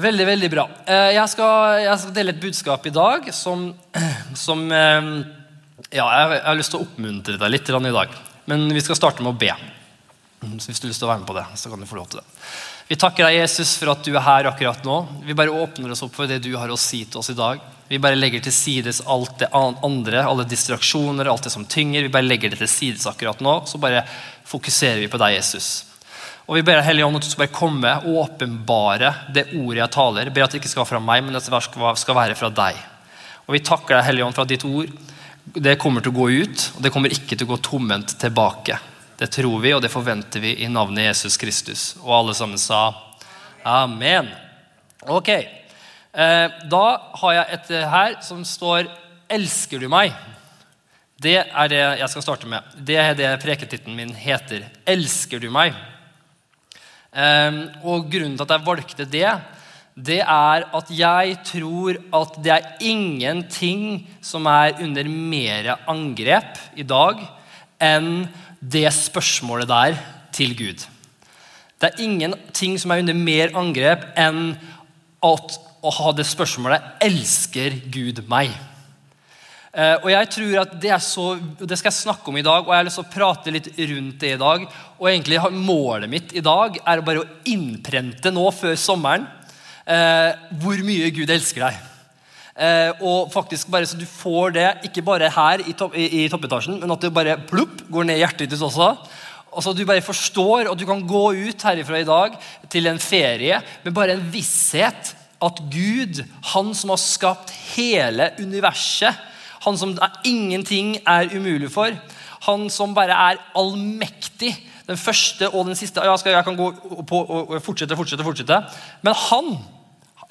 Veldig, veldig bra. Eh, jeg skal, jeg skal dele et budskap i dag som, som eh, Ja, jeg har lyst til å oppmuntre deg litt i dag. Men vi skal starte med å be. Så hvis du har lyst til å være med på det, så kan du få lov til det. Vi takker deg, Jesus, for at du er her akkurat nå. Vi bare åpner oss opp for det du har å si til oss i dag. Vi bare legger til sides alt det andre, alle distraksjoner, alt det som tynger. Vi bare legger det til sides akkurat nå. Så bare fokuserer vi på deg, Jesus. Og vi ber Hellige Ånd at du skal bare komme og åpenbare det ordet jeg taler. Ber at det ikke skal være fra meg, men at det skal være fra deg. Og Vi takker deg, Hellige Ånd, for at ditt ord det kommer til å gå ut, og det kommer ikke til å gå tomhendt tilbake. Det tror vi, og det forventer vi i navnet Jesus Kristus. Og alle sammen sa amen. Ok, eh, Da har jeg et her som står 'Elsker du meg?' Det er det jeg skal starte med. Det er det preketittelen min heter. 'Elsker du meg?' Ehm, og grunnen til at jeg valgte det, det er at jeg tror at det er ingenting som er under mer angrep i dag enn det spørsmålet der til Gud. Det er ingenting som er under mer angrep enn at å ha det spørsmålet 'Elsker Gud meg?' Uh, og jeg tror at Det er så, det skal jeg snakke om i dag, og jeg har lyst til å prate litt rundt det i dag. Og egentlig Målet mitt i dag er bare å innprente nå før sommeren eh, hvor mye Gud elsker deg. Eh, og faktisk bare Så du får det ikke bare her i, topp, i, i toppetasjen, men at det bare plupp, går ned i hjertet ditt også. Og så Du bare forstår, og du kan gå ut herifra i dag til en ferie med bare en visshet at Gud, han som har skapt hele universet han som ingenting er umulig for. Han som bare er allmektig. Den første og den siste. Ja, jeg kan gå på og fortsette, fortsette, fortsette. Men han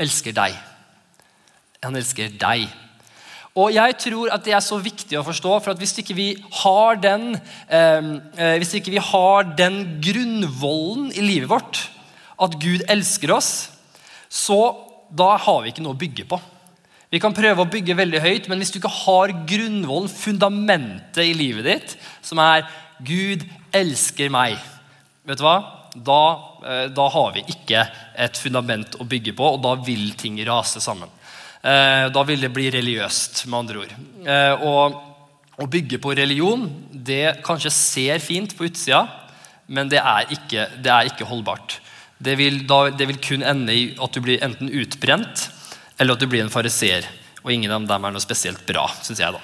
elsker deg. Han elsker deg. Og jeg tror at det er så viktig å forstå, for at hvis ikke vi har den, eh, eh hvis ikke vi har den grunnvollen i livet vårt, at Gud elsker oss, så da har vi ikke noe å bygge på. Vi kan prøve å bygge veldig høyt, men hvis du ikke har grunnvollen, fundamentet i livet ditt, som er 'Gud elsker meg', vet du hva? Da, eh, da har vi ikke et fundament å bygge på, og da vil ting rase sammen. Eh, da vil det bli religiøst, med andre ord. Eh, og å bygge på religion det kanskje ser fint på utsida, men det er ikke, det er ikke holdbart. Det vil, da, det vil kun ende i at du blir enten utbrent eller at du blir en fariseer. Og ingen av dem er noe spesielt bra, syns jeg. da.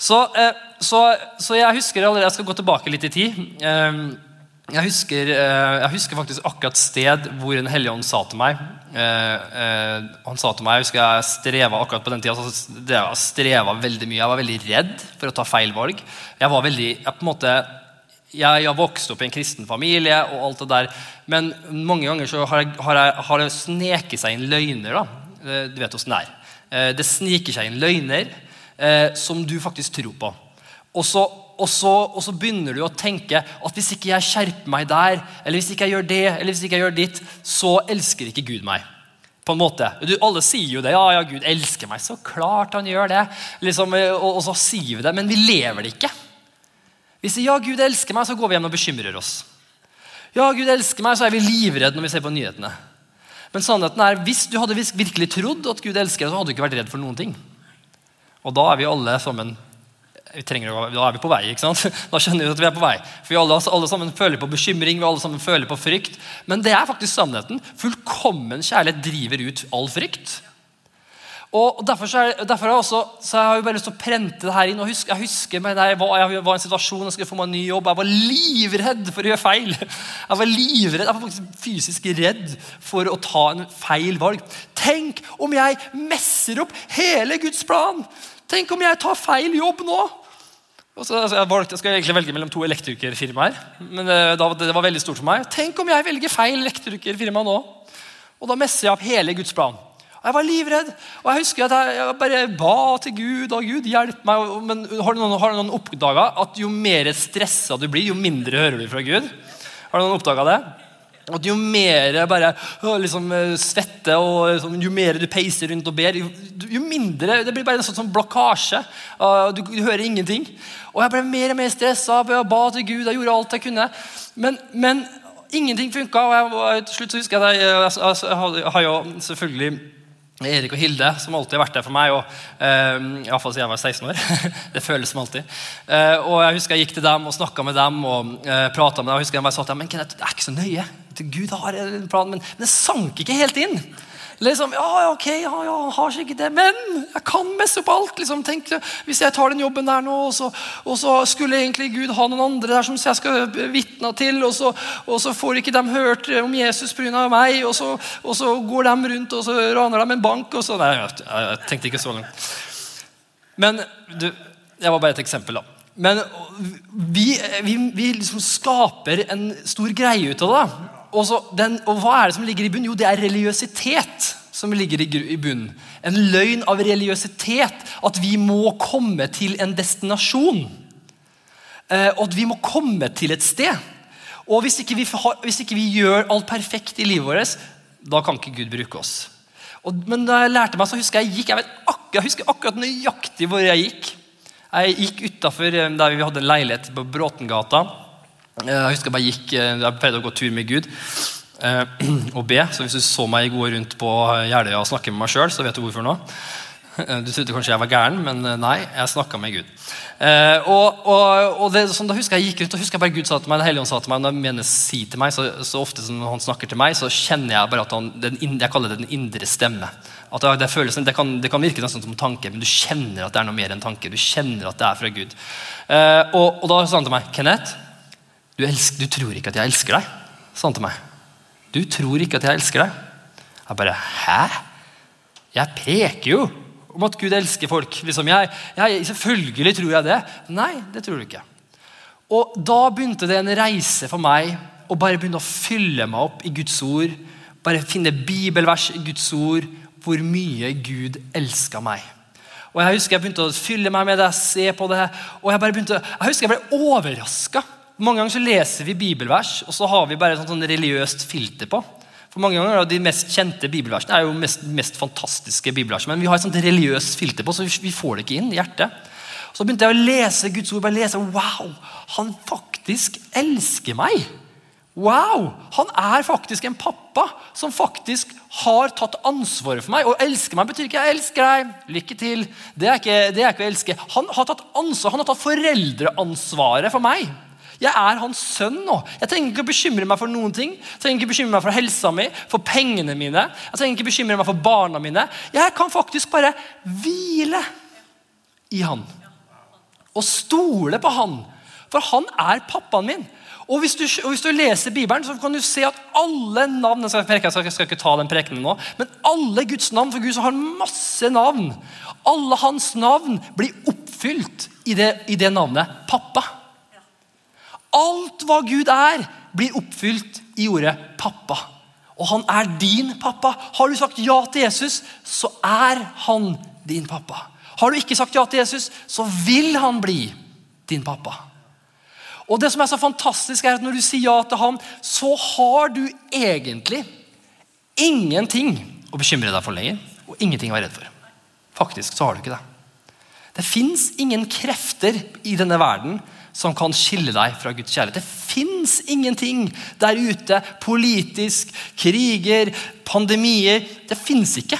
Så, eh, så, så, jeg husker allerede, jeg skal gå tilbake litt i tid. Eh, jeg husker, eh, jeg husker faktisk akkurat sted hvor en hellige ånd sa til meg Han sa til meg, Jeg husker jeg streva akkurat på den tida, jeg streva veldig mye. Jeg var veldig redd for å ta feil valg. Jeg var veldig, jeg på en måte jeg har vokst opp i en kristen familie, og alt det der, men mange ganger så har, jeg, har, jeg, har det sneket seg inn løgner. da, Eh, du vet åssen det er. Eh, det sniker seg inn løgner eh, som du faktisk tror på. Og så, og, så, og så, begynner du å tenke at hvis ikke jeg skjerper meg der, eller hvis ikke jeg gjør det, eller hvis ikke jeg gjør ditt, så elsker ikke Gud meg. På en måte. Du, alle sier jo det. Ja, ja, Gud elsker meg. Så klart han gjør det. Liksom, og, og, så sier vi det, men vi lever det ikke. Vi sier ja, Gud elsker meg, så går vi hjem og bekymrer oss. Ja, Gud elsker meg, så er vi livredde når vi ser på nyhetene. Men sannheten er, hvis du hadde virkelig trodd at Gud elsker deg, så hadde du ikke vært redd for noen ting. Og da er vi alle sammen vi trenger, Da er vi på vei. ikke sant? Da skjønner vi at vi er på vei. For vi alle, alle sammen føler på bekymring, vi alle sammen føler på frykt. Men det er faktisk sannheten. Fullkommen kjærlighet driver ut all frykt. Og Derfor, er, derfor er også, har jeg bare lyst til å prente det her inn. og husk, Jeg husker meg jeg var, jeg var i en situasjon jeg skulle få meg en ny jobb. Jeg var livredd for å gjøre feil. Jeg var livredd, jeg var faktisk fysisk redd for å ta en feil valg. Tenk om jeg messer opp hele Guds plan! Tenk om jeg tar feil jobb nå! Og Så, altså, jeg, valgte, jeg skal egentlig velge mellom to elektrikerfirmaer. Men det, eh, det var veldig stort for meg. Tenk om jeg velger feil elektrikerfirma nå! Og da messer jeg opp hele Guds plan. Jeg var livredd. Og jeg husker at jeg bare ba til Gud. og Gud, hjelp meg. Men har noen, har noen oppdaga at jo mer stressa du blir, jo mindre hører du fra Gud? Har du noen oppdaga det? At Jo mer bare liksom, svette og liksom, jo mer du peiser rundt og ber, jo, jo mindre Det blir bare en sånn, sånn blokkasje. Uh, du, du, hører ingenting. Og Jeg ble mer og mer stressa. Jeg ba til Gud, jeg gjorde alt jeg kunne. Men, men Ingenting funka. Og jeg, til slutt så husker jeg at jeg, jeg, jeg, jeg har jo selvfølgelig Erik og Hilde, som alltid har vært der for meg. og uh, fall siden jeg var 16 år. det føles som alltid. Uh, og Jeg husker jeg gikk til dem og snakka med dem. og uh, med dem. Jeg husker jeg bare sa til dem men det er ikke så nøye. Gud har en plan, men, men det sank ikke helt inn. Liksom, ja, ok, ja, ja, har ikke det, men jeg kan messe opp alt. Liksom, tenk, hvis jeg tar den jobben der nå, og så, og så, skulle egentlig Gud ha noen andre der som jeg skal vitne til, og så, og så, får ikke de hørt om Jesus pga. meg, og så, og så går de rundt og så raner de en bank. og så, Nei, jeg, jeg tenkte ikke så langt. Men du, jeg var bare et eksempel, da. Men vi, vi, vi liksom skaper en stor greie ut av det. Og, den, og, hva er det som ligger i bunnen? Jo, det er religiøsitet som ligger i, bunnen. En løgn av religiøsitet. At vi må komme til en destinasjon. Eh, og at vi må komme til et sted. Og hvis ikke, vi, hvis ikke vi gjør alt perfekt i livet vårt, da kan ikke Gud bruke oss. Og, men da jeg lærte meg, så husker jeg gikk, jeg, akkurat, jeg husker akkurat nøyaktig hvor jeg gikk. Jeg gikk utafor eh, der vi hadde en leilighet på Bråtengata. Jeg husker jeg bare gikk, eh, jeg pleide å gå tur med Gud eh, og be. Så hvis du så meg gå rundt på Jeløya og snakke med meg sjøl, så vet du hvorfor nå. Eh, du trodde kanskje jeg var gæren, men nei, jeg snakka med Gud. og, og, og det, sånn, da husker Jeg gikk rundt, og husker jeg bare Gud sa til meg, det Hellige sa til meg, når jeg mener si til meg, så, så, ofte som han snakker til meg, så kjenner jeg bare at han, den, jeg kaller det den indre stemme. At det, det, føles, det, kan, det, kan, virke nesten som tanke, men du kjenner at det er noe mer enn tanke. Du kjenner at det er fra Gud. og, og da sa han til meg, Kenneth, du, elsker, du, tror ikke at jeg elsker deg, sa han til meg. Du tror ikke at jeg elsker deg. Jeg bare Hæ? Jeg peker jo om at Gud elsker folk. Liksom, jeg, jeg, selvfølgelig tror jeg det. Nei, det tror du ikke. Og Da begynte det en reise for meg å bare begynne å fylle meg opp i Guds ord. Bare finne bibelvers i Guds ord hvor mye Gud elska meg. Og Jeg husker jeg begynte å fylle meg med det, se på det. og Jeg bare begynte, jeg husker jeg ble overraska mange ganger så leser vi bibelvers, og så har vi bare et sånn religiøst filter på. For mange ganger De mest kjente bibelversene er jo mest, mest fantastiske bibelvers, men vi har et sånt religiøst filter på, så vi får det ikke inn i hjertet. Så begynte jeg å lese Guds ord. bare lese, Wow! Han faktisk elsker meg! Wow! Han er faktisk en pappa som faktisk har tatt ansvaret for meg. Og elsker meg betyr ikke 'jeg elsker deg'. Lykke til. Det er ikke, det er ikke å elske. Han har tatt ansvar, han har tatt foreldreansvaret for meg. Jeg er hans sønn nå. Jeg trenger ikke å bekymre meg for noen ting. Jeg trenger ikke å bekymre meg for helsa mi, for pengene mine. Jeg trenger ikke å bekymre meg for barna mine. Jeg kan faktisk bare hvile i han. Og stole på han. For han er pappaen min. Og hvis, du, og hvis du, leser Bibelen, så kan du se at alle navn jeg skal, jeg skal ikke ta den prekenen nå, men alle Guds navn, for Gud så har masse navn. Alle hans navn blir oppfylt i det, i det navnet pappa. Alt hva Gud er, blir oppfylt i ordet 'pappa'. Og han er din pappa. Har du sagt ja til Jesus, så er han din pappa. Har du ikke sagt ja til Jesus, så vil han bli din pappa. Og det som er så fantastisk er at Når du sier ja til ham, så har du egentlig ingenting å bekymre deg for lenger. Og ingenting å være redd for. Faktisk så har du ikke det. Det fins ingen krefter i denne verden som kan skille deg fra Guds kjærlighet. Det fins ingenting der ute, politisk, kriger, pandemier Det fins ikke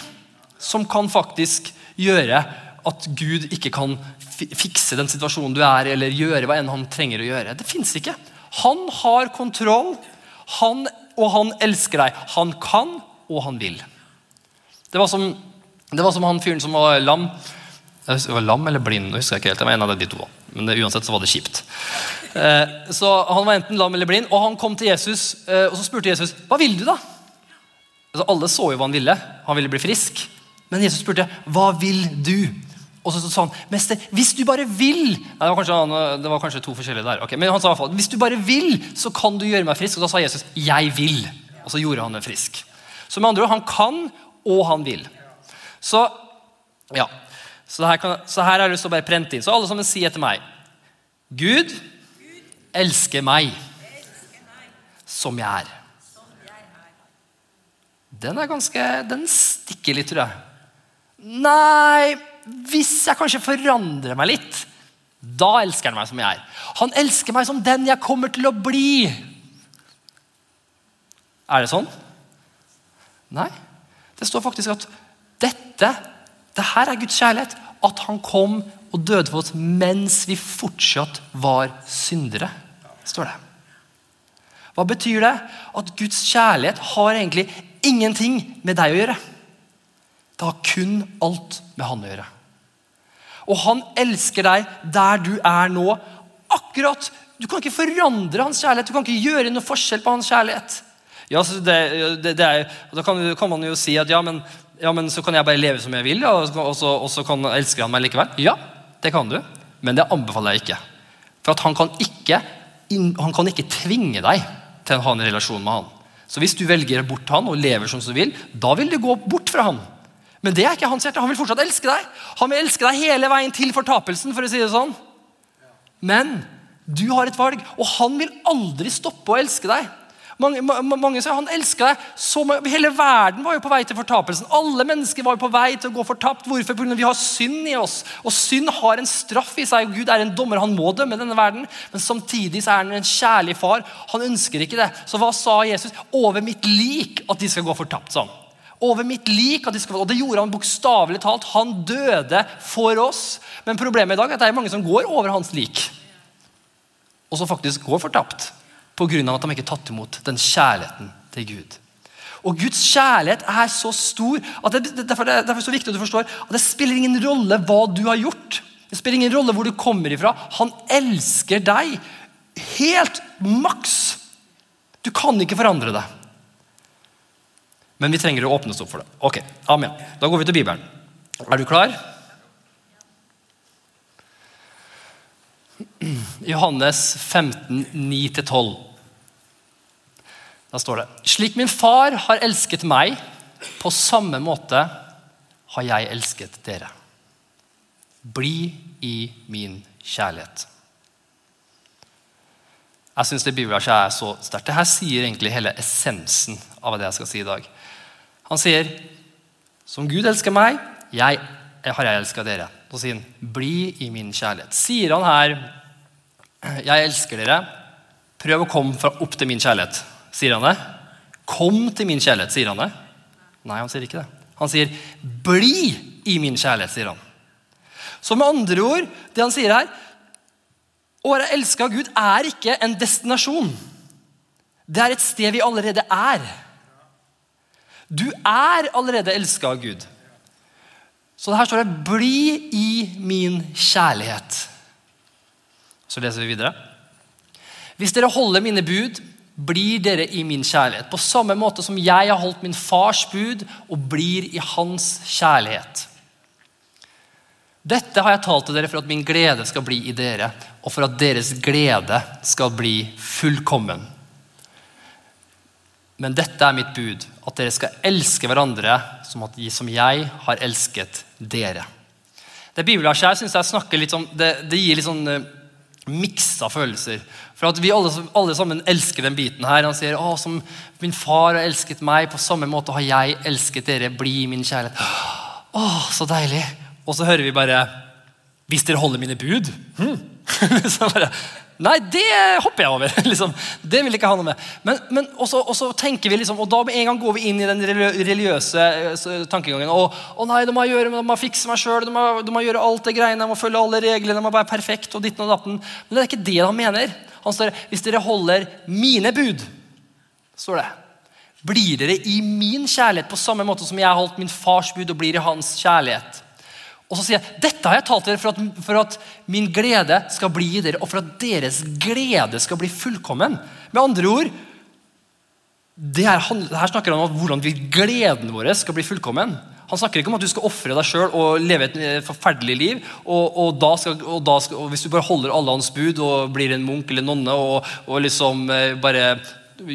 som kan faktisk gjøre at Gud ikke kan fikse den situasjonen du er i, eller gjøre hva enn han trenger å gjøre. Det fins ikke. Han har kontroll, han, og han elsker deg. Han kan, og han vil. Det var som, det var som han fyren som var lam. Var lam eller blind, jeg husker ikke helt. Det var en av de to. Men det, uansett så var det kjipt. Eh, så Han var enten lam eller blind, og han kom til Jesus eh, og så spurte Jesus hva vil du da? Altså, alle så jo hva han ville. Han ville bli frisk. Men Jesus spurte hva vil du? Og så sa han mester, hvis du bare vil Nei, det, var kanskje, det var kanskje to forskjellige der. Okay, men han sa i hvert fall, hvis du bare vil, så kan du gjøre meg frisk. Og da sa Jesus jeg vil. Og så gjorde han meg frisk. Så med andre ord, han kan, og han vil. Så ja, så her, kan, så her har jeg lyst til å bare prente inn. Så alle sammen sier etter meg Gud elsker meg som jeg er. Den er ganske, den stikker litt, tror jeg. Nei, hvis jeg kanskje forandrer meg litt, da elsker han meg som jeg er. Han elsker meg som den jeg kommer til å bli. Er det sånn? Nei. Det står faktisk at dette, det her er Guds kjærlighet. At han kom og døde for oss mens vi fortsatt var syndere. står det. Hva betyr det? At Guds kjærlighet har egentlig ingenting med deg å gjøre. Det har kun alt med han å gjøre. Og han elsker deg der du er nå. Akkurat! Du kan ikke forandre hans kjærlighet. Du kan ikke gjøre noe forskjell på hans kjærlighet. Ja, det, det, det er, da kan, kan, man jo si at ja men, ja, men, så kan jeg bare leve som jeg vil, og, så, og så kan elsker han meg likevel. Ja, det kan du, men det anbefaler jeg ikke. For han kan ikke, han kan ikke tvinge deg til å ha en relasjon med han. Så hvis du velger bort han og lever som du vil, da vil du gå bort fra han. Men det er ikke hans hjerte. Han vil fortsatt elske deg. Han vil elske deg hele veien til fortapelsen, for å si det sånn. Men du har et valg, og han vil aldri stoppe å elske deg. Mange, mange sier han elsker deg. Så, hele verden var jo på vei til fortapelsen. Alle mennesker var jo på vei til å gå fortapt. Hvorfor? Fordi vi har synd i oss. Og synd har en straff i seg. Gud er en dommer, han må dømme denne verden. Men samtidig så er han en kjærlig far. Han ønsker ikke det. Så hva sa Jesus? Over mitt lik at de skal gå fortapt. sånn. Over mitt lik at de skal, Og det gjorde han bokstavelig talt. Han døde for oss. Men problemet i dag er at det er mange som går over hans lik. Og som faktisk går fortapt pga. at de ikke tatt imot den kjærligheten til Gud. Og Guds kjærlighet er så stor at det, derfor, det, derfor er det så viktig at du forstår at det spiller ingen rolle hva du har gjort. Det spiller ingen rolle hvor du kommer ifra. Han elsker deg helt maks. Du kan ikke forandre det. Men vi trenger å åpne oss opp for det. Ok, amen. Da går vi til Bibelen. Er du klar? Johannes 15, 9-12. Da står det Slik min far har elsket meg, på samme måte har jeg elsket dere. Bli i min kjærlighet. Jeg syns det bibelverset er så sterkt. Dette sier egentlig hele essensen av det jeg skal si i dag. Han sier, 'Som Gud elsker meg, jeg, har jeg elska dere.' Så sier han, 'Bli i min kjærlighet'. Sier han her 'Jeg elsker dere. Prøv å komme opp til min kjærlighet'. Sier han det? Kom til min kjærlighet, sier han det? Nei, han sier ikke det. Han sier 'bli i min kjærlighet', sier han. Så med andre ord, det han sier her Å være elska av Gud er ikke en destinasjon. Det er et sted vi allerede er. Du er allerede elska av Gud. Så her står det 'bli i min kjærlighet'. Så leser vi videre. Hvis dere holder mine bud, blir dere i min kjærlighet. På samme måte som jeg har holdt min fars bud og blir i hans kjærlighet. Dette har jeg talt til dere for at min glede skal bli i dere, og for at deres glede skal bli fullkommen. Men dette er mitt bud, at dere skal elske hverandre som, at, som jeg har elsket dere. Det bibelverset her synes jeg snakker litt om, det, det gir litt sånn uh, miksa følelser. For at vi alle, alle, sammen elsker den biten her. Han sier å, som min far har elsket meg, på samme måte har jeg elsket dere. Bli min kjærlighet. Å, så deilig. Og så hører vi bare Hvis dere holder mine bud. Hmm. så bare, Nei, det hopper jeg over. liksom. Det vil jeg ikke ha noe med. Men, men også, også, tenker vi liksom, og da med en gang går vi inn i den religiøse eh, tankegangen. Og, å nei, det må, gjøre, det må fikse meg sjøl, det, de, må gjøre alt det greiene, jeg må følge alle reglene, det må være perfekt og ditten og datten. Men det er ikke det han mener. Han står hvis dere holder mine bud, står det. Blir dere i min kjærlighet på samme måte som jeg har holdt min fars bud og blir i hans kjærlighet. Og så sier jeg dette har jeg talt til dere for at, for at, min glede skal bli i dere, og for at deres glede skal bli fullkommen. Med andre ord det her, her snakker han om hvordan gleden vår skal bli fullkommen. Han snakker ikke om at du skal ofre deg sjøl og leve et eh, forferdelig liv. Og, og, da skal, og, da skal, og, Hvis du bare holder alle hans bud og blir en munk eller nonne og, liksom eh, bare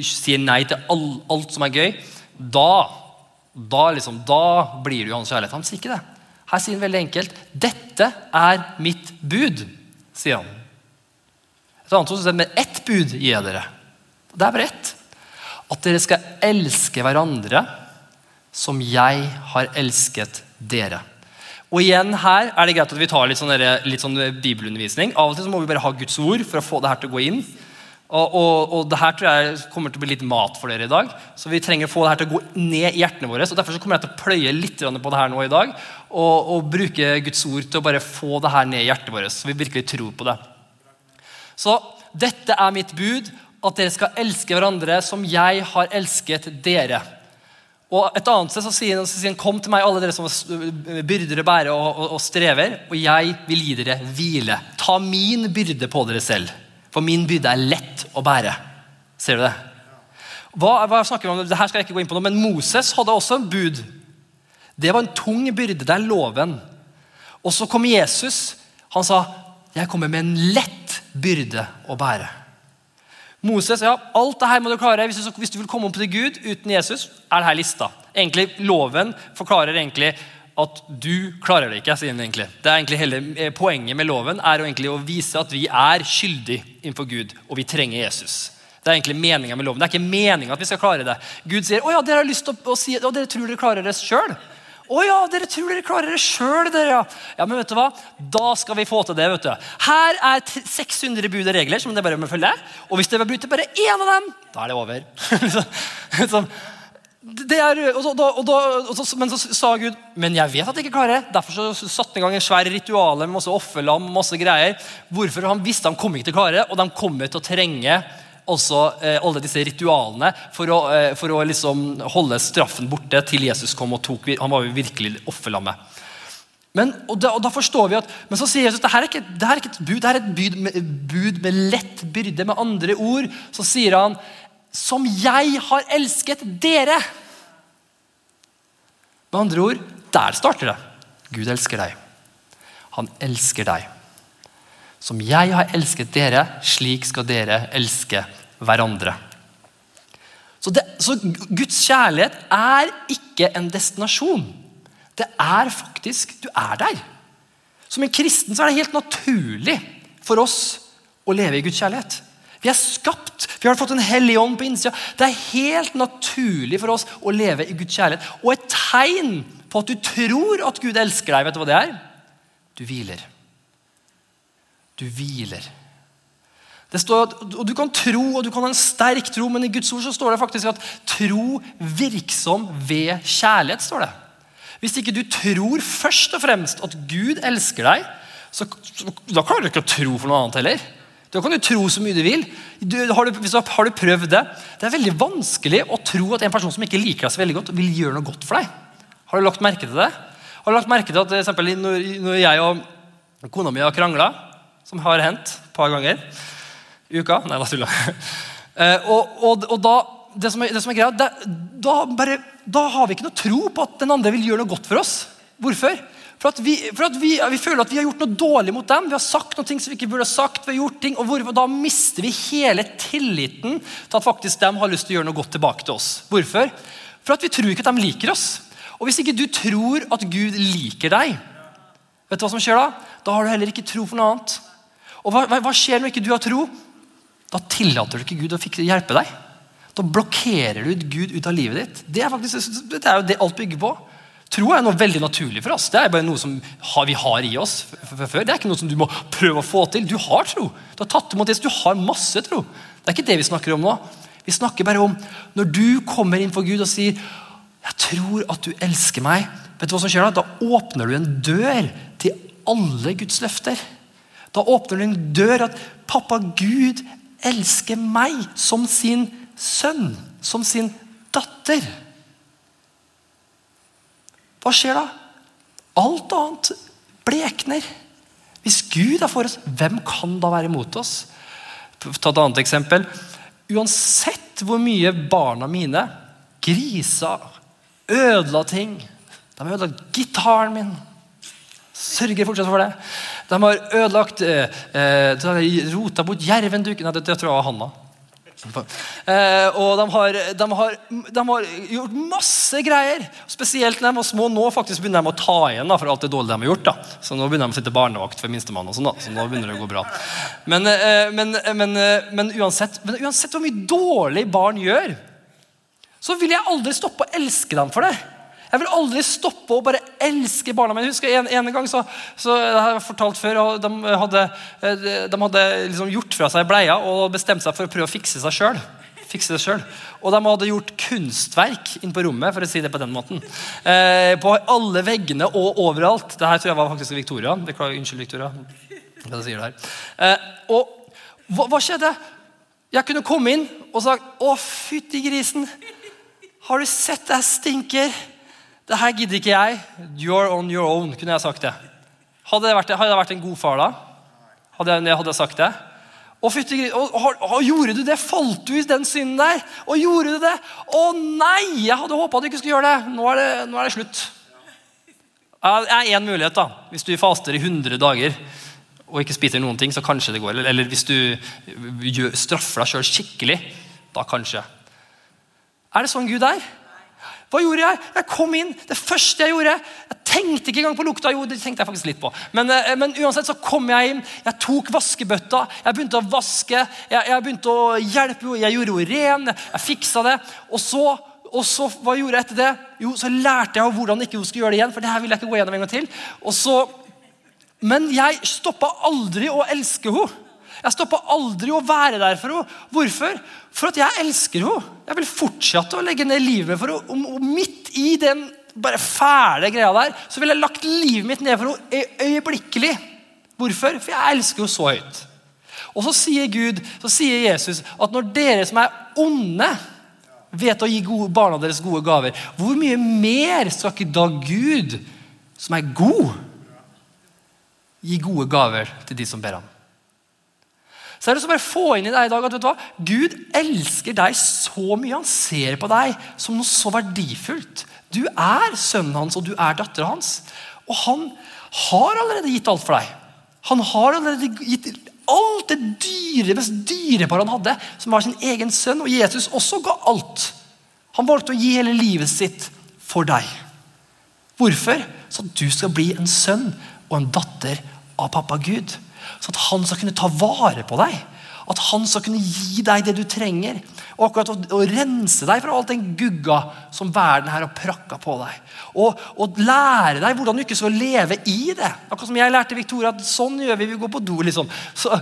sier nei til all, alt som er gøy, da, da, liksom, da blir du hans kjærlighet. Han sier ikke det. Her sier han veldig enkelt 'Dette er mitt bud', sier han. Et annet ord med ett bud gir jeg dere. Det er bare ett. At dere skal elske hverandre som jeg har elsket dere. Og igjen her er det greit at vi tar litt sånn, litt sånn bibelundervisning. Av og til må vi bare ha Guds ord for å få det her til å gå inn. Og, og, og det her tror jeg kommer til å bli litt mat for dere i dag. Så vi trenger å få det her til å gå ned i hjertene våre. Så Derfor så kommer jeg til å pløye litt på det her nå i dag. Og, og bruke Guds ord til å bare få det her ned i hjertet vårt. Så vi virkelig tror på det. Så dette er mitt bud, at dere skal elske hverandre som jeg har elsket dere. Og Et annet sted så sier, han, Kom til meg, alle dere som byrder å bære og, og, og, strever, og jeg vil gi dere hvile. Ta min byrde på dere selv, for min byrde er lett å bære. Ser du det? Hva, hva snakker vi om? Dette skal jeg ikke gå inn på nå, Men Moses hadde også en bud. Det var en tung byrde. Det er loven. Og så kom Jesus. Han sa, 'Jeg kommer med en lett byrde å bære'. Moses, ja, alt det her må du klare. Hvis du, vil komme opp til Gud uten Jesus, er det her lista. Egentlig, Loven forklarer egentlig at du klarer det ikke. sier den egentlig. Det er egentlig hele eh, Poenget med loven er å vise at vi er skyldige innenfor Gud, og vi trenger Jesus. Det er egentlig meningen med loven. Det er ikke meningen at vi skal klare det. Gud sier å ja, dere har lyst til å, si, og dere tror dere klarer det sjøl. Å ja, dere tror dere klarer det sjøl, dere. Ja. men vet du hva? Da skal vi få til det. vet du. Her er 600 bud og regler som dere bare må følge. Og hvis dere bryter bare én av dem, da er det over. det er, og så, og da, og så, men så sa Gud men jeg vet at jeg ikke klarer det. Derfor så satte han i gang en svær ritual med masse offerlam. masse greier. Hvorfor Han visste han kom ikke til å klare det, og de kommer til å trenge også eh, alle disse ritualene for å, eh, for å liksom holde straffen borte til Jesus kom og tok Han var jo virkelig offerlammet. Men, og, da, og da forstår vi at, men så sier Jesus det her er ikke, det her er ikke et bud, det er et bud med, bud med lett byrde. Med andre ord så sier han som jeg har elsket dere. Med andre ord, der starter det. Gud elsker deg. Han elsker deg. Som jeg har elsket dere, slik skal dere elske hverandre. Så, det, så, Guds kjærlighet er ikke en destinasjon. Det er faktisk Du er der. Som en kristen så er det helt naturlig for oss å leve i Guds kjærlighet. Vi er skapt, vi har fått en hellig ånd på innsida. Det er helt naturlig for oss å leve i Guds kjærlighet. Og et tegn på at du tror at Gud elsker deg, vet du hva det er? Du hviler. Du hviler. Det står at, og Du kan tro og du kan ha en sterk tro, men i Guds ord så står det faktisk at tro virksom ved kjærlighet. står det. Hvis ikke du tror først og fremst at Gud elsker deg, så, da klarer du ikke å tro for noe annet heller. Da kan du tro så mye du vil. Du, har, du, har, du, prøvd det? Det er veldig vanskelig å tro at en person som ikke liker deg så veldig godt, vil gjøre noe godt for deg. Har du lagt merke til det? Har du lagt merke til at eksempel, når, når jeg og kona mi har krangla, som har hendt et par ganger i uka Nei, da tuller jeg. Eh, og, og, da, det som er, det som er greia, det, da, bare, da, har vi ikke noe tro på at den andre vil gjøre noe godt for oss. Hvorfor? For at, vi, for at vi, vi, føler at vi har gjort noe dårlig mot dem. Vi har sagt noe som vi ikke burde ha sagt. vi har gjort ting, og hvorfor, Da mister vi hele tilliten til at faktisk de har lyst til å gjøre noe godt tilbake til oss. Hvorfor? For at vi tror ikke at de liker oss. Og hvis ikke du tror at Gud liker deg, vet du hva som skjer da? Da har du heller ikke tro for noe annet. Og hva, hva skjer når ikke du har tro? Da tillater du ikke Gud å hjelpe deg. Da blokkerer du Gud ut av livet ditt. Det er, faktisk, det er jo det alt bygger på. Tro er noe veldig naturlig for oss. Det er bare noe som vi har i oss før. Det er ikke noe som du må prøve å få til. Du har tro. Du har tatt imot det, du har masse tro. Det er ikke det vi snakker om nå. Vi snakker bare om når du kommer inn for Gud og sier 'Jeg tror at du elsker meg'. Vet du hva som skjer Da Da åpner du en dør til alle Guds løfter. Da åpner du en dør at 'Pappa Gud elsker meg som sin sønn, som sin datter. Hva skjer da? Alt annet blekner. Hvis Gud er for oss, hvem kan da være imot oss? Ta et annet eksempel. Uansett hvor mye barna mine grisa, ødela ting De har ødelagt gitaren min. Sørger fortsatt for det. De har ødelagt eh, har Rota bort jervenduken. Nei, det, det tror jeg var Hanna. Eh, og de har, de, har, de har, gjort masse greier. Spesielt når de var små. Nå faktisk begynner de å ta igjen for alt det dårlige de har gjort. da. Så Nå begynner de å sitte barnevakt for minstemann. og sånn da. Så nå begynner det å gå bra. Men, eh, men, men, eh, men, uansett, uansett hvor mye dårlig barn gjør, så vil jeg aldri stoppe å elske dem for det. Jeg vil aldri stoppe å bare elske barna mine. Jeg En, en gang så, så jeg har fortalt før, og de hadde, de hadde liksom gjort fra seg bleia og bestemt seg for å prøve å fikse seg sjøl. Fikse det selv. Og de hadde gjort kunstverk inn på rommet. for å si det På den måten. Eh, på alle veggene og overalt. Det her tror jeg var faktisk Victoria. Beklager, unnskyld, Victoria. Hva sier det her? Eh, og hva, hva skjedde? Jeg kunne komme inn og sagt 'Å, fytti grisen'. Har du sett det stinker? Det her gidder ikke jeg. You're on your own, kunne jeg sagt det. Hadde jeg vært, hadde jeg vært en god far da? Hadde jeg, hadde jeg sagt det? Og, fytte, og, og, og, gjorde du det? Falt du i den synden der? Og gjorde du det? Å nei! Jeg hadde håpa du ikke skulle gjøre det. Nå er det, nå er det slutt. Det er én mulighet. da. Hvis du faster i 100 dager og ikke spiser noen ting, så kanskje det går. Eller, eller hvis du straffer deg sjøl skikkelig, da kanskje. Er det sånn Gud er? Hva gjorde jeg? Jeg kom inn. Det første jeg gjorde Jeg tenkte ikke engang på lukta. Jo, det tenkte jeg faktisk litt på. Men, eh, men uansett så kom jeg inn. Jeg tok vaskebøtta. Jeg begynte å vaske. Jeg, jeg begynte å hjelpe henne. Jeg gjorde henne ren. Jeg fiksa det. Og så, og så, hva gjorde jeg etter det? Jo, så lærte jeg hvordan ikke hun skulle gjøre det igjen. For det her vil jeg ikke gå gjennom en gang til. Og så, men jeg stoppa aldri å elske henne. Jeg stoppa aldri å være der for henne. Hvorfor? For at jeg elsker henne. Jeg vil fortsette å legge ned livet for henne. Og midt i den bare fæle greia der, så ville jeg lagt livet mitt ned for henne øyeblikkelig. Hvorfor? For jeg elsker henne så høyt. Og så sier Gud, så sier Jesus at når dere som er onde, vet å gi gode, barna deres gode gaver, hvor mye mer skal ikke da Gud, som er god, gi gode gaver til de som ber ham? Så er det så bare få inn i deg i dag at vet du hva? Gud elsker deg så mye. Han ser på deg som noe så verdifullt. Du er sønnen hans, og du er datteren hans. Og han har allerede gitt alt for deg. Han har allerede gitt alt det dyre, mest dyrebare han hadde, som var sin egen sønn. Og Jesus også ga alt. Han valgte å gi hele livet sitt for deg. Hvorfor? Så at du skal bli en sønn og en datter av pappa Gud. Så at han skal kunne ta vare på deg. At han skal kunne gi deg det du trenger. Og akkurat å, å rense deg fra alt den gugga som verden her har prakka på deg. Og, og, lære deg hvordan du ikke skal leve i det. Akkurat som jeg lærte Victoria at sånn gjør vi, vi går på do. liksom. Så,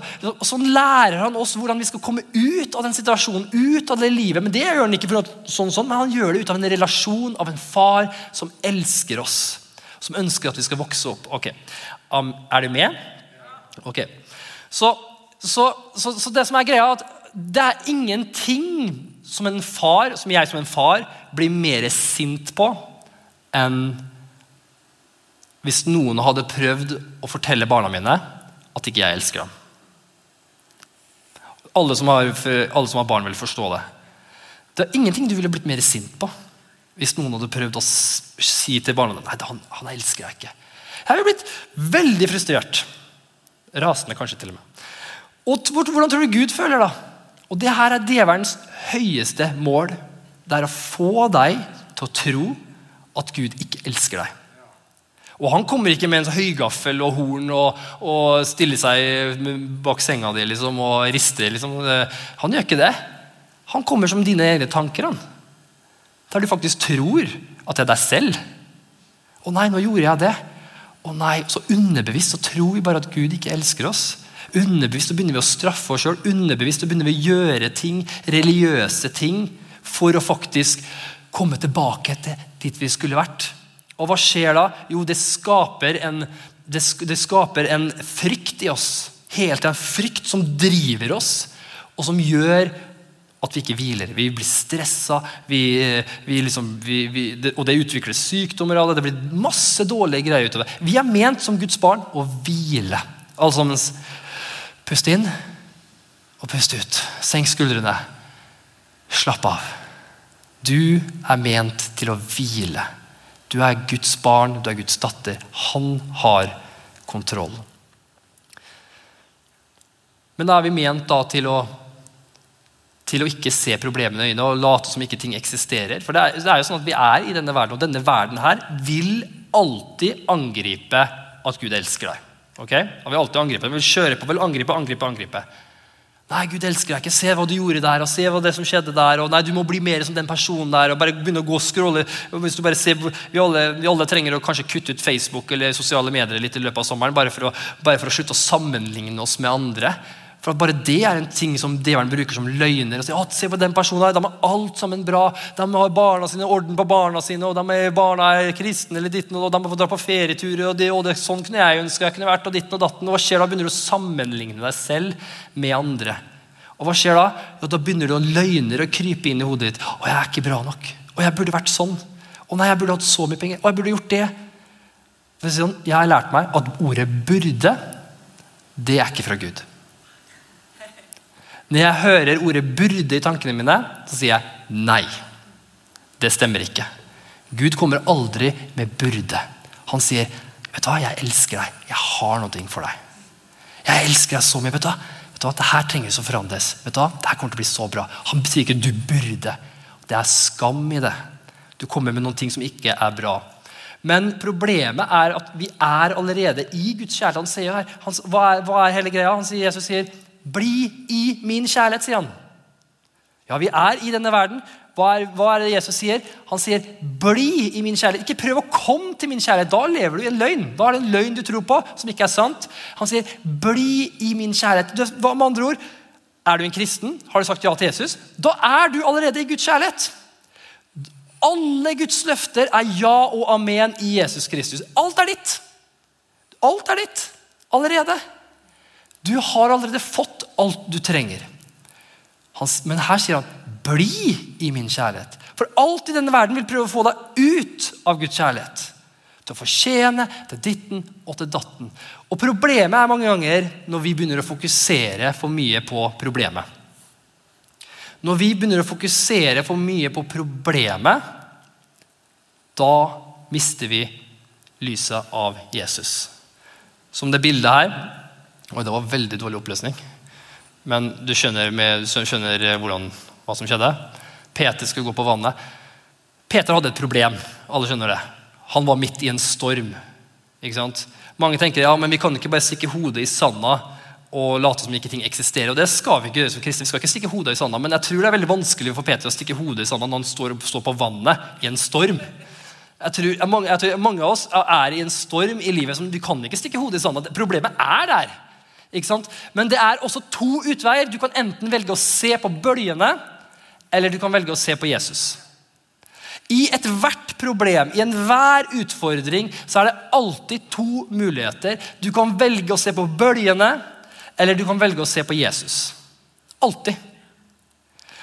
sånn lærer han oss hvordan vi skal komme ut av den situasjonen, ut av det livet. Men det gjør han ikke for at, sånn, sånn, men han gjør det ut av en relasjon av en far som elsker oss. Som ønsker at vi skal vokse opp. Ok, um, Er du med? Ok, så, så, så, så, det som er greia, er at det er ingenting som en far, som jeg som en far blir mer sint på enn hvis noen hadde prøvd å fortelle barna mine at ikke jeg elsker dem. Alle som, har, alle som har barn, vil forstå det. Det er ingenting du ville blitt mer sint på hvis noen hadde prøvd å si til barna dine at han, han elsker deg ikke. Jeg ville blitt veldig frustrert. Rasende, kanskje til og med. Og Hvordan tror du Gud føler da? Og Det her er djevelens høyeste mål. Det er å få deg til å tro at Gud ikke elsker deg. Og Han kommer ikke med en sånn høygaffel og horn og, og stiller seg bak senga di liksom, og rister. Liksom. Han gjør ikke det. Han kommer som dine egne tanker. han. Der du faktisk tror at det er deg selv. Å nei, nå gjorde jeg det. Å nei, Så underbevisst så tror vi bare at Gud ikke elsker oss. Underbevisst så begynner vi å straffe oss sjøl. Underbevisst så begynner vi å gjøre ting, religiøse ting for å faktisk komme tilbake til dit vi skulle vært. Og hva skjer da? Jo, det skaper en, det, det skaper en frykt i oss. Helt en frykt som driver oss, og som gjør at vi ikke hviler. Vi blir stressa, vi, vi liksom, vi, det, og det utvikles sykdommer av det. Det blir masse dårlige greier utover. Vi er ment som Guds barn å hvile. Altså mens Pust inn og pust ut. Senk skuldrene. Slapp av. Du er ment til å hvile. Du er Guds barn, du er Guds datter. Han har kontroll. Men da er vi ment da til å til å ikke se problemene i øynene og late som ikke ting eksisterer. For det er, det er, jo sånn at Vi er i denne verden, og denne verden her vil alltid angripe at Gud elsker deg. Ok? Han vil alltid angripe. Han vil kjøre på, vil angripe, angripe, angripe. Nei, Gud elsker deg ikke. Se hva du gjorde der, og se hva det som skjedde der. og nei, Du må bli mer som den personen der. og bare begynne å gå og scrolle. hvis du bare ser, vi alle, vi alle, trenger å kanskje kutte ut Facebook eller sosiale medier litt i løpet av sommeren, bare for å, bare for å slutte å sammenligne oss med andre. For at Bare det er en ting som djevelen bruker som løgner. og sier, at se på den personen her, De har alt sammen bra. De har barna sine, orden på barna sine, og de er barna er kristne, eller ditten, og de får dra på ferieturer. og det, og det, Sånn kunne jeg ønske jeg kunne vært. og ditten og datten, og Hva skjer da? Begynner du å sammenligne deg selv med andre. Og hva skjer Da Jo, da begynner du å løgner og krype inn i hodet ditt. 'Å, jeg er ikke bra nok. Og jeg burde vært sånn. Å nei, jeg burde hatt så mye penger. Og jeg burde gjort det.' Jeg har lært meg at ordet 'burde' det er ikke fra Gud. Når jeg hører ordet 'burde' i tankene mine, så sier jeg nei. Det stemmer ikke. Gud kommer aldri med 'burde'. Han sier, 'Vet du hva, jeg elsker deg. Jeg har noe for deg.' 'Jeg elsker deg så mye. vet du hva, vet du hva, det her trenger å forandres. vet du hva, det her kommer til å bli så bra.' Han sier ikke 'du burde'. Det er skam i det. Du kommer med noen ting som ikke er bra. Men problemet er at vi er allerede i Guds kjærlighet. Han sier her, han, hva, er, hva er hele greia? Han sier, Jesus sier 'Bli i min kjærlighet', sier han. Ja, vi er i denne verden. Hva er, hva er, det Jesus sier? Han sier 'bli i min kjærlighet'. Ikke prøv å komme til min kjærlighet. Da lever du i en løgn. Da er det en løgn du tror på, som ikke er sant. Han sier 'bli i min kjærlighet'. Hva med andre ord? Er du en kristen? Har du sagt ja til Jesus? Da er du allerede i Guds kjærlighet. Alle Guds løfter er ja og amen i Jesus Kristus. Alt er ditt. Alt er ditt allerede. Du har allerede fått alt du trenger. men her sier han 'bli i min kjærlighet'. For alt i denne verden vil prøve å få deg ut av Guds kjærlighet. Til å fortjene, til ditten og til datten. Og Problemet er mange ganger når vi begynner å fokusere for mye på problemet. Når vi begynner å fokusere for mye på problemet, da mister vi lyset av Jesus. Som det bildet her Oi, det var veldig dårlig oppløsning. Men du skjønner, med, du skjønner eh, hvordan, hva som skjedde? Peter skulle gå på vannet. Peter hadde et problem. Alle skjønner det. Han var midt i en storm. Ikke sant? Mange tenker ja, men vi kan ikke bare stikke hodet i sanda og late som ikke ting eksisterer. og det skal Vi ikke gjøre som kristne. Vi skal ikke stikke hodet i sanda, Men jeg tror det er veldig vanskelig for Peter å stikke hodet i sanda når han står, står på vannet i en storm. Jeg tror, mange, jeg tror, Mange av oss er i en storm i livet som du kan ikke stikke hodet i sanda. Problemet er der. Men det er også to utveier. Du kan enten velge å se på bølgene, eller du kan velge å se på Jesus. I ethvert problem, i enhver utfordring, så er det alltid to muligheter. Du kan velge å se på bølgene, eller du kan velge å se på Jesus. Alltid.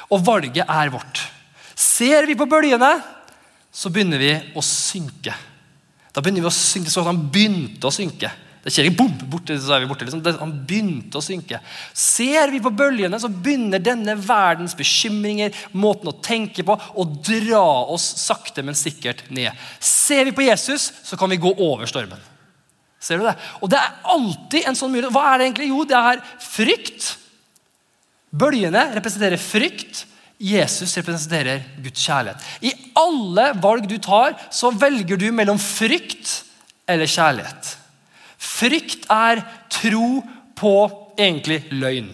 Og valget er vårt. Ser vi på bølgene, så begynner vi å synke. Da begynner vi å synke sånn at han begynte å synke. Det skjer ikke bom, borte, så er vi borte. Liksom. Det, han begynte å synke. Ser vi på bølgene, så begynner denne verdens bekymringer, måten å tenke på, å dra oss sakte, men sikkert ned. Ser vi på Jesus, så kan vi gå over stormen. Ser du det? Og det er alltid en sånn mulighet. Hva er det egentlig? Jo, det er frykt. Bølgene representerer frykt. Jesus representerer Guds kjærlighet. I alle valg du tar, så velger du mellom frykt eller kjærlighet. Frykt er tro på egentlig løgn.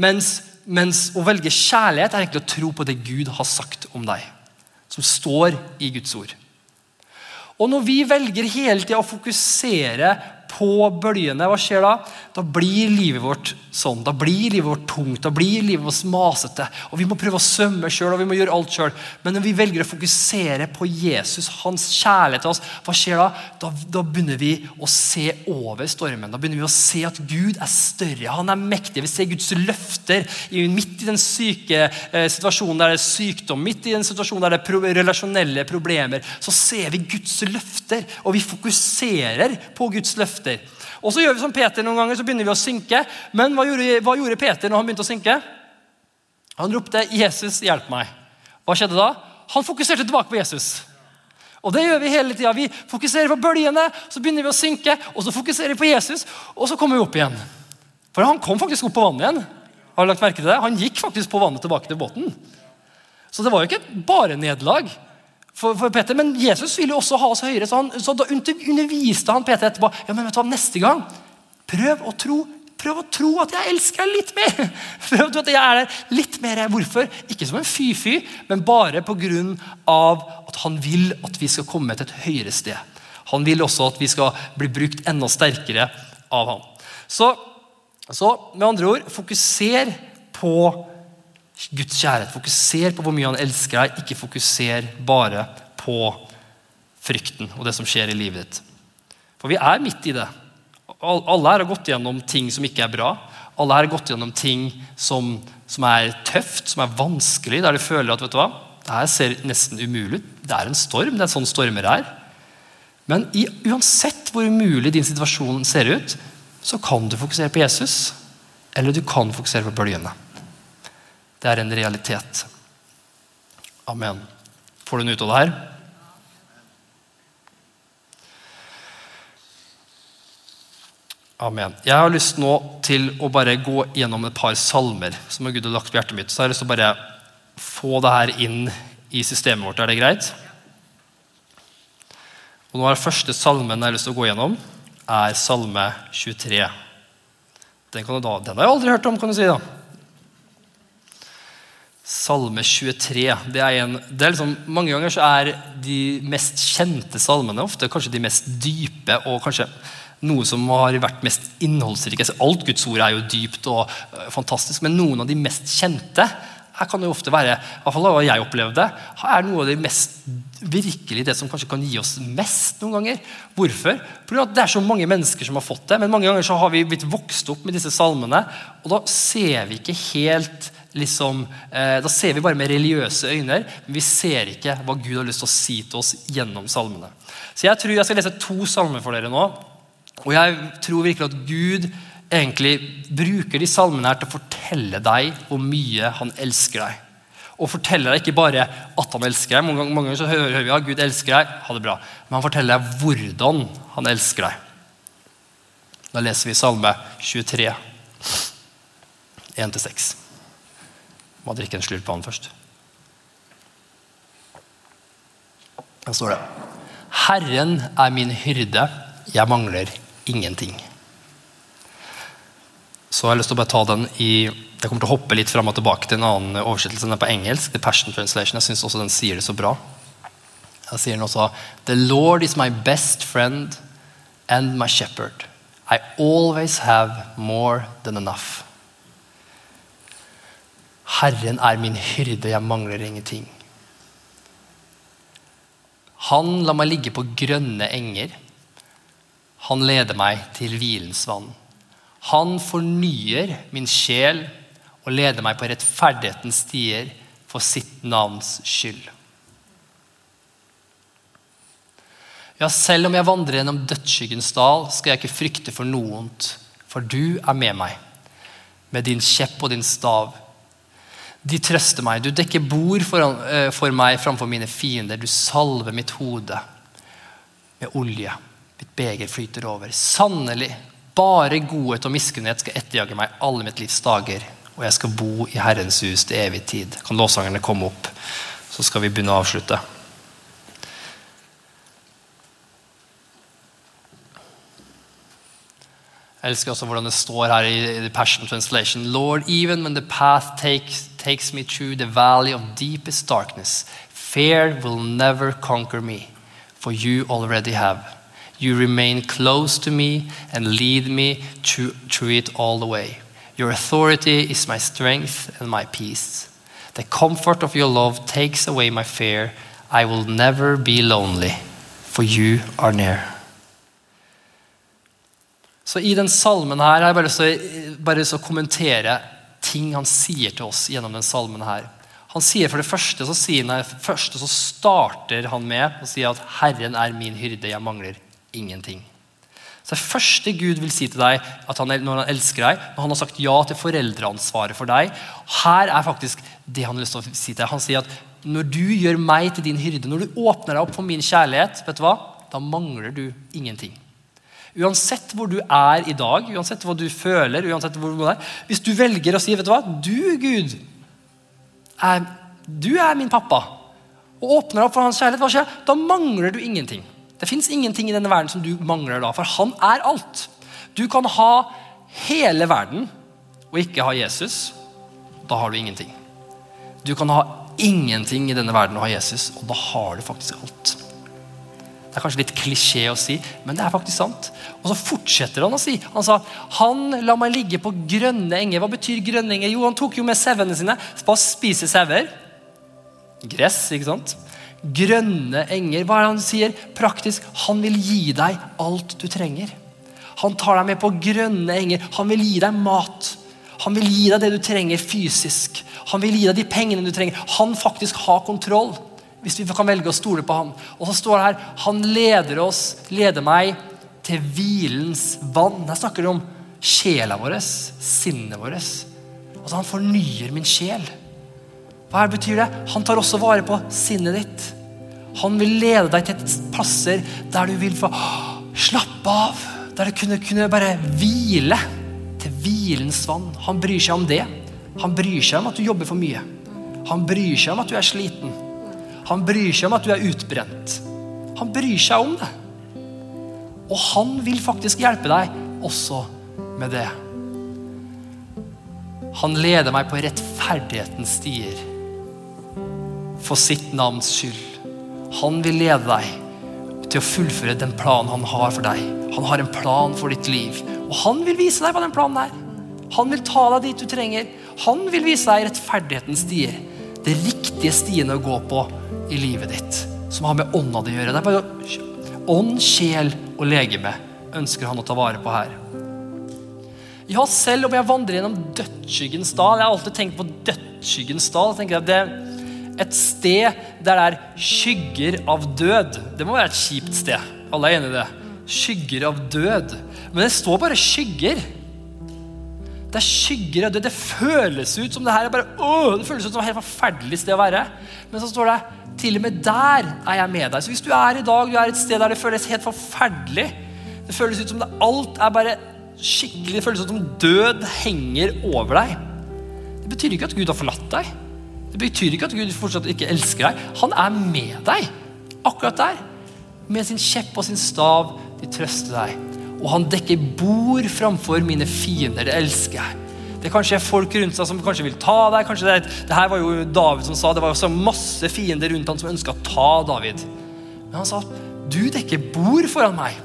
Mens, mens, å velge kjærlighet er egentlig å tro på det Gud har sagt om deg. Som står i Guds ord. Og når vi velger hele tida å fokusere på bølgene, hva skjer da? Da blir livet vårt sånn. Da blir livet vårt tungt, da blir livet vårt masete. Og Vi må prøve å svømme sjøl og vi må gjøre alt sjøl. Men når vi velger å fokusere på Jesus, hans kjærlighet til oss, hva skjer da? da? da? begynner vi å se over stormen. Da begynner vi å se at Gud er større. Han er mektig. Vi ser Guds løfter midt i den syke eh, situasjonen der det er sykdom, midt i den situasjonen der det er relasjonelle problemer. Så ser vi Guds løfter, og vi fokuserer på Guds løfter løfter. Og så gjør vi som Peter noen ganger, så begynner vi å synke. Men hva gjorde, hva gjorde Peter når han begynte å synke? Han ropte 'Jesus, hjelp meg'. Hva skjedde da? Han fokuserte tilbake på Jesus. Og det gjør Vi hele tiden. Vi fokuserer på bølgene, så begynner vi å synke. og Så fokuserer vi på Jesus, og så kommer vi opp igjen. For han kom faktisk opp på vannet igjen. Har du lagt merke til det? Han gikk faktisk på vannet tilbake til båten. Så det var jo ikke bare nederlag for, for, Peter, Men Jesus ville jo også ha oss høyere, så, han, så da underviste han Peter etterpå. ja, men vet du hva, neste gang, Prøv å tro Prøv å tro at jeg elsker deg litt mer. Prøv å tro at jeg er der litt mer. Hvorfor? Ikke som en fy-fy, men bare pga. at han vil at vi skal komme til et høyere sted. Han vil også at vi skal bli brukt enda sterkere av ham. Så, så med andre ord, fokuser på Guds kjærlighet. Fokuser på hvor mye han elsker deg, ikke fokuser bare på frykten og det som skjer i livet ditt. For vi er midt i det. Alle her har gått gjennom ting som ikke er bra. Alle her har gått gjennom ting som, som er tøft, som er vanskelig, der du føler at vet du hva, det her ser nesten umulig ut. Det er en storm. Det er sånn stormer er. Men i, uansett hvor umulig din situasjon ser ut, så kan du fokusere på Jesus, eller du kan fokusere på bølgene. Det er en realitet. Amen. Får du noe ut av det her? Amen. Jeg har lyst nå til å bare gå gjennom et par salmer som Gud har lagt på hjertet mitt. Så jeg har lyst til å bare få det her inn i systemet vårt. Er det greit? Og nå er Første salmen jeg har lyst til å gå gjennom, er salme 23. Den, da, den har jeg aldri hørt om, kan du si. da. Salme 23. det er en, det er liksom, Mange ganger så er de mest kjente salmene ofte kanskje de mest dype og kanskje noe som har vært mest innholdsrike. Alt Guds ord er jo dypt og uh, fantastisk, men noen av de mest kjente her kan jo ofte være, i hvert fall hva jeg opplevde, er noe av det mest virkelig det som kanskje kan gi oss mest noen ganger. Hvorfor? Fordi det er så mange mennesker som har fått det, men mange ganger så har vi blitt vokst opp med disse salmene, og da ser vi ikke helt liksom, eh, Da ser vi bare med religiøse øyne, men vi ser ikke hva Gud har lyst til å si til oss gjennom salmene. Så jeg tror jeg skal lese to salmer for dere nå. Og jeg tror virkelig at Gud egentlig bruker de salmene her til å fortelle deg hvor mye han elsker deg. Og forteller deg ikke bare at han elsker deg. Mange mange ganger så hører vi at Gud elsker deg. ha det bra. Men han forteller deg hvordan han elsker deg. Da leser vi Salme 23, 1-6. Må drikke en slurk vann først. Der står det Herren er min hyrde, jeg mangler ingenting. Så jeg har lyst til å bare ta den i Jeg kommer til å hoppe litt fram og tilbake til en annen oversettelse. Den er på engelsk. The Passion Translation. Jeg syns også den sier det så bra. Jeg sier den også The Lord is my best friend and my shepherd. I always have more than enough. Herren er min hyrde, jeg mangler ingenting. Han lar meg ligge på grønne enger. Han leder meg til hvilens vann. Han fornyer min sjel og leder meg på rettferdighetens stier for sitt navns skyld. Ja, selv om jeg vandrer gjennom dødsskyggens dal, skal jeg ikke frykte for noe ondt, for du er med meg, med din kjepp og din stav. De trøster meg. Du dekker bord for, eh, for meg framfor mine fiender. Du salver mitt hode med olje. Mitt beger flyter over. Sannelig, bare godhet og miskunnhet skal etterjage meg alle mitt livs dager, og jeg skal bo i Herrens hus til evig tid. Kan lovsangerne komme opp, så skal vi begynne å avslutte. Jeg elsker også hvordan det står her i The Passion Translation. Lord, even when the path takes, takes me through the valley of deepest darkness, fear will never conquer me, for you already have. You remain close to me and lead me through, through it all the way. Your authority is my strength and my peace. The comfort of your love takes away my fear. I will never be lonely, for you are near. Så I den salmen her har jeg bare lyst til å kommentere ting han sier til oss gjennom den salmen her. Han sier For det første så, han, første så starter han med å si at 'Herren er min hyrde, jeg mangler ingenting. Så Det første Gud vil si til deg han, når han elsker deg, når han har sagt ja til foreldreansvaret for deg Her er faktisk det han har lyst til å si til deg. Han sier at når du gjør meg til din hyrde, når du åpner deg opp for min kjærlighet, vet du hva? da mangler du ingenting. Uansett hvor du er i dag, uansett hva du føler uansett hvor du er, Hvis du velger å si vet du hva, du Gud, er, du er min pappa, og åpner opp for hans kjærlighet, hva skjer? Da mangler du ingenting. Det fins ingenting i denne verden som du mangler da, for han er alt. Du kan ha hele verden og ikke ha Jesus, da har du ingenting. Du kan ha ingenting i denne verden og ha Jesus, og da har du faktisk alt. Det er kanskje litt klisjé å si, men det er faktisk sant. Og så fortsetter han å si. Han sa han la meg ligge på grønne enger. Hva betyr grønne enger? Jo, han tok jo med sauene sine å spise sauer. Gress, ikke sant? Grønne enger. Hva er det han sier? Praktisk. Han vil gi deg alt du trenger. Han tar deg med på grønne enger. Han vil gi deg mat. Han vil gi deg det du trenger fysisk. Han vil gi deg de pengene du trenger. Han faktisk har kontroll hvis vi kan velge å stole på ham. Og så står det her Han leder oss, leder meg, til hvilens vann. Her snakker det om sjela vår, sinnet vårt. Altså Han fornyer min sjel. Hva her betyr det? Han tar også vare på sinnet ditt. Han vil lede deg til plasser der du vil få slappe av. Der du kunne, kunne bare hvile. Til hvilens vann. Han bryr seg om det. Han bryr seg om at du jobber for mye. Han bryr seg om at du er sliten. Han bryr seg om at du er utbrent. Han bryr seg om det. Og han vil faktisk hjelpe deg også med det. Han leder meg på rettferdighetens stier for sitt navns skyld. Han vil lede deg til å fullføre den planen han har for deg. Han har en plan for ditt liv, og han vil vise deg hva den planen er. Han vil ta deg dit du trenger. Han vil vise deg rettferdighetens stier. Det riktige stiene å gå på i livet ditt som har med ånda di å gjøre. Det er bare Ånd, sjel og legeme ønsker han å ta vare på her. Ja, selv om jeg vandrer gjennom dødsskyggens dal Jeg har alltid tenkt på dødsskyggens dal. tenker jeg, Det er et sted der det er skygger av død. Det må være et kjipt sted. Alle er enig i det. Skygger av død. Men det står bare skygger. Det er skygger av død. Det føles ut som det her er bare, åh, det føles ut som et helt forferdelig sted å være. Men så står det til og med der er jeg med deg. Så hvis du er i dag, du er et sted der det føles helt forferdelig, det føles ut som det, alt er bare skikkelig, det føles ut som død henger over deg. Det betyr ikke at Gud har forlatt deg. Det betyr ikke at Gud fortsatt ikke elsker deg. Han er med deg akkurat der. Med sin kjepp og sin stav de trøster deg. Og han dekker bord framfor mine fiender. Det elsker jeg. Det kanskje er folk rundt seg som kanskje vil ta deg. kanskje Det, det her var jo David som sa det var også masse fiender rundt han som ønska å ta David. Men han sa du dekker bord foran meg.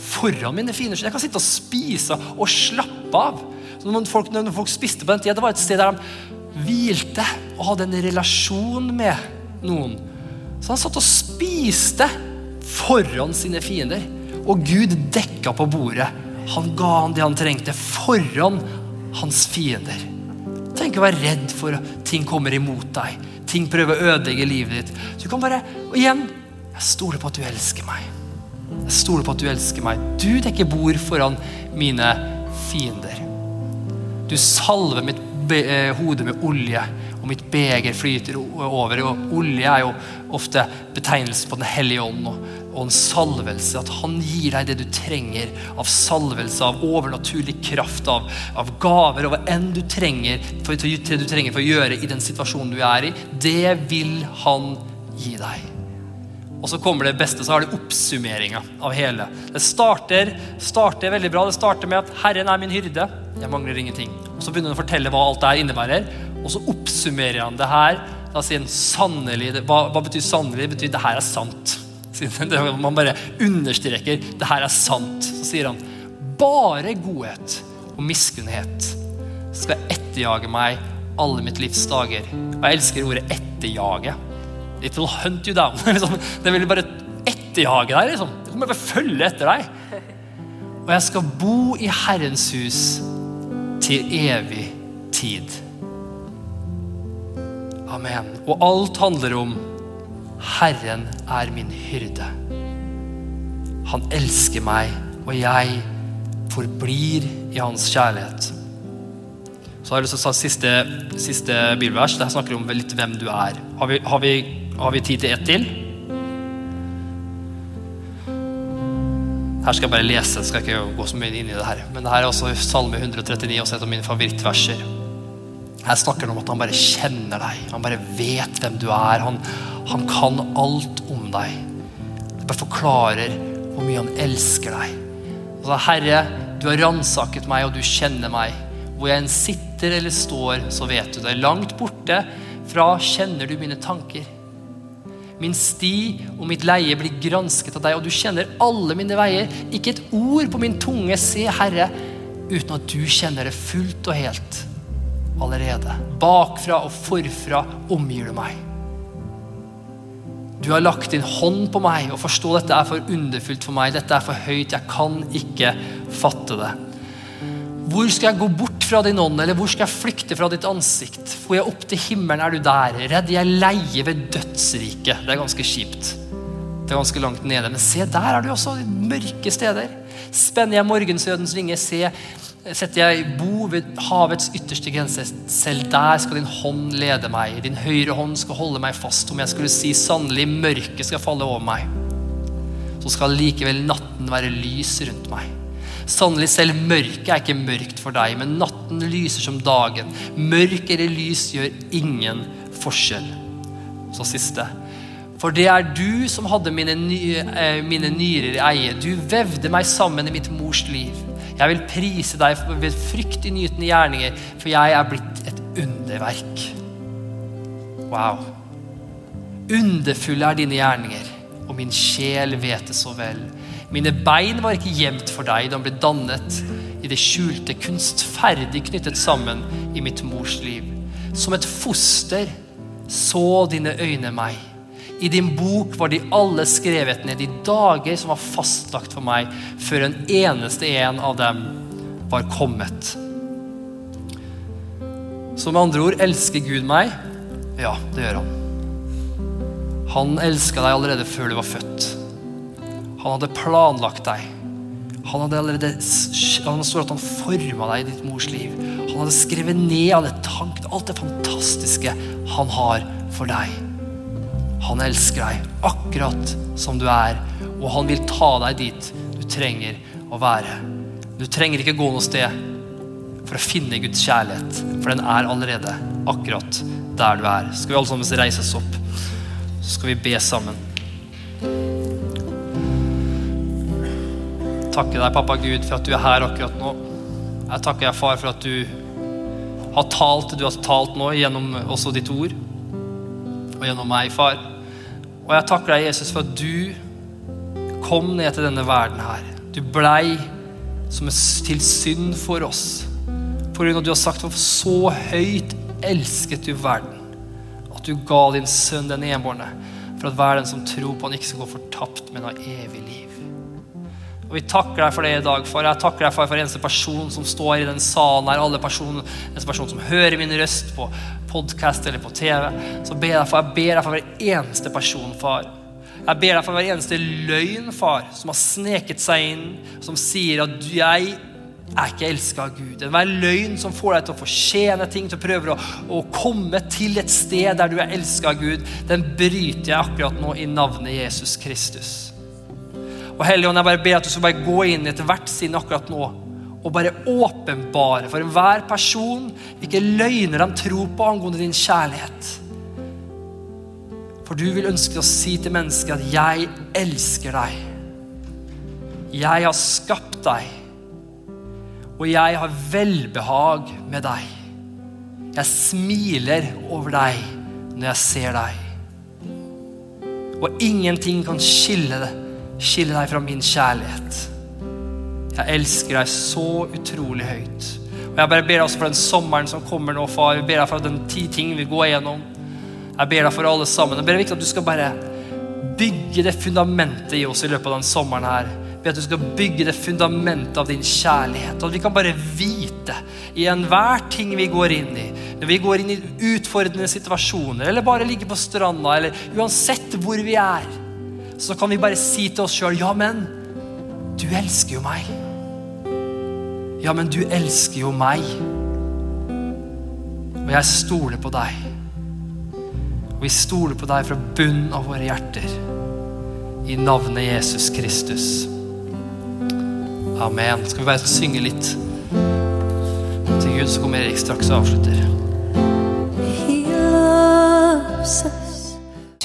Foran mine fiender. Så jeg kan sitte og spise og slappe av. Så når folk, når folk spiste på den tida, Det var et sted der de hvilte og hadde en relasjon med noen. Så han satt og spiste foran sine fiender. Og Gud dekka på bordet. Han ga han det han trengte foran hans fiender. Tenk å være redd for at ting kommer imot deg. Ting prøver å ødelegge livet ditt. Du kan bare, Og igjen jeg stoler på at du elsker meg. Jeg stoler på at du elsker meg. Du dekker bord foran mine fiender. Du salver mitt eh, hode med olje, og mitt beger flyter over. Og olje er jo ofte betegnelsen på Den hellige ånd og en salvelse. At han gir deg det du trenger av salvelse, av overnaturlig kraft, av, av gaver, og hva enn du trenger for, til du trenger for å gjøre i den situasjonen du er i. Det vil han gi deg. Og så kommer det beste, så har det oppsummeringa av hele. Det starter, starter veldig bra. Det starter med at 'Herren er min hyrde'. Jeg mangler ingenting. Og Så begynner han å fortelle hva alt det her innebærer. Og så oppsummerer han det her. Da sier han sannelig. Hva, hva betyr sannelig? Det betyr det her er sant. Man bare understreker det her er sant. Så sier han bare godhet og miskunnhet skal etterjage meg alle mitt livs dager. Og jeg elsker ordet 'etterjage'. It will hunt you down. Liksom, det vil bare etterjage deg. Liksom. Det kommer bare følge etter deg. Og jeg skal bo i Herrens hus til evig tid. Amen. Og alt handler om Herren er min hyrde. Han elsker meg, og jeg forblir i hans kjærlighet. Så har jeg lyst til å ta siste, siste bibelvers. Der snakker om litt hvem du er. Har vi, har vi, har vi tid til ett til? Her skal jeg bare lese, skal jeg ikke gå så mye inn i det her. Men det her er også Salme 139, også et av mine favorittverser. Her snakker han om at han bare kjenner deg. Han bare vet hvem du er. Han, han kan alt om deg. Det bare forklarer hvor mye han elsker deg. Sa, Herre, du har ransaket meg, og du kjenner meg. Hvor jeg enn sitter eller står, så vet du det. Langt borte fra kjenner du mine tanker. Min sti og mitt leie blir gransket av deg, og du kjenner alle mine veier. Ikke et ord på min tunge, se, Herre, uten at du kjenner det fullt og helt allerede. Bakfra og forfra omgir du meg. Du har lagt din hånd på meg, og forstå dette er for underfullt for meg. Dette er for høyt, jeg kan ikke fatte det. Hvor skal jeg gå bort fra din ånd, eller hvor skal jeg flykte fra ditt ansikt? Får jeg opp til himmelen, er du der. Redd jeg leie ved dødsriket. Det er ganske kjipt. Det ganske langt nede. Men se, der er du også. Mørke steder. Spenner jeg morgensødens vinger, se, setter jeg bo ved havets ytterste grense. Selv der skal din hånd lede meg. Din høyre hånd skal holde meg fast. Om jeg skulle si sannelig mørket skal falle over meg, så skal likevel natten være lys rundt meg. Sannelig, selv mørket er ikke mørkt for deg, men natten lyser som dagen. Mørk eller lys gjør ingen forskjell. Så siste. For det er du som hadde mine, ny, eh, mine nyrer i eie. Du vevde meg sammen i mitt mors liv. Jeg vil prise deg ved fryktinngytende gjerninger, for jeg er blitt et underverk. Wow. Underfulle er dine gjerninger, og min sjel vet det så vel. Mine bein var ikke gjemt for deg da de ble dannet i det skjulte, kunstferdig knyttet sammen i mitt mors liv. Som et foster så dine øyne meg. I din bok var de alle skrevet ned, de dager som var fastlagt for meg, før en eneste en av dem var kommet. Så med andre ord, elsker Gud meg? Ja, det gjør han. Han elska deg allerede før du var født. Han hadde planlagt deg. Han hadde allerede han står at han forma deg i ditt mors liv. Han hadde skrevet ned alle tanker, alt det fantastiske han har for deg. Han elsker deg akkurat som du er, og han vil ta deg dit du trenger å være. Du trenger ikke gå noe sted for å finne Guds kjærlighet, for den er allerede akkurat der du er. Skal vi alle sammen reise oss opp, så skal vi be sammen. takke deg, pappa Gud, for at du er her akkurat nå. Jeg takker deg, far, for at du har talt du har talt nå gjennom også ditt ord. Og gjennom meg, far. Og jeg takker deg, Jesus, for at du kom ned til denne verden her. Du blei som til synd for oss. For grunn av at du har sagt at så høyt elsket du verden at du ga din sønn den enbårne for at hver den som tror på han ikke skal gå fortapt, men ha evig liv. Og Vi takker deg for det i dag. far. Jeg takker deg for, for eneste person som står i den salen her, alle personer, eneste person som hører min røst på podkast eller på TV. Så ber jeg, for, jeg ber deg for hver eneste person, far. Jeg ber deg for hver eneste løgn, far, som har sneket seg inn, som sier at jeg er ikke elska av Gud. Enhver løgn som får deg til å fortjene ting, til å prøve å, å komme til et sted der du er elska av Gud, den bryter jeg akkurat nå i navnet Jesus Kristus. Og Helligånd, jeg bare ber at du skal bare gå inn i ethvert sinn akkurat nå og bare åpenbare for enhver person hvilke løgner de tror på angående din kjærlighet. For du vil ønske å si til mennesket at 'jeg elsker deg'. Jeg har skapt deg, og jeg har velbehag med deg. Jeg smiler over deg når jeg ser deg. Og ingenting kan skille det skille deg fra min kjærlighet. Jeg elsker deg så utrolig høyt. Og Jeg bare ber deg også for den sommeren som kommer nå, far. Jeg ber deg for den ti ting vi går igjennom. Jeg ber deg for alle sammen. Jeg ber deg at du skal bare bygge det fundamentet i oss i løpet av den sommeren her. Ber at du skal bygge det fundamentet av din kjærlighet. Og at vi kan bare vite i enhver ting vi går inn i, når vi går inn i utfordrende situasjoner, eller bare ligger på stranda, eller uansett hvor vi er så kan vi bare si til oss sjøl Ja, men du elsker jo meg. Ja, men du elsker jo meg. Og jeg stoler på deg. Og vi stoler på deg fra bunnen av våre hjerter. I navnet Jesus Kristus. Amen. Skal vi bare synge litt til Gud, så kommer Erik straks og avslutter.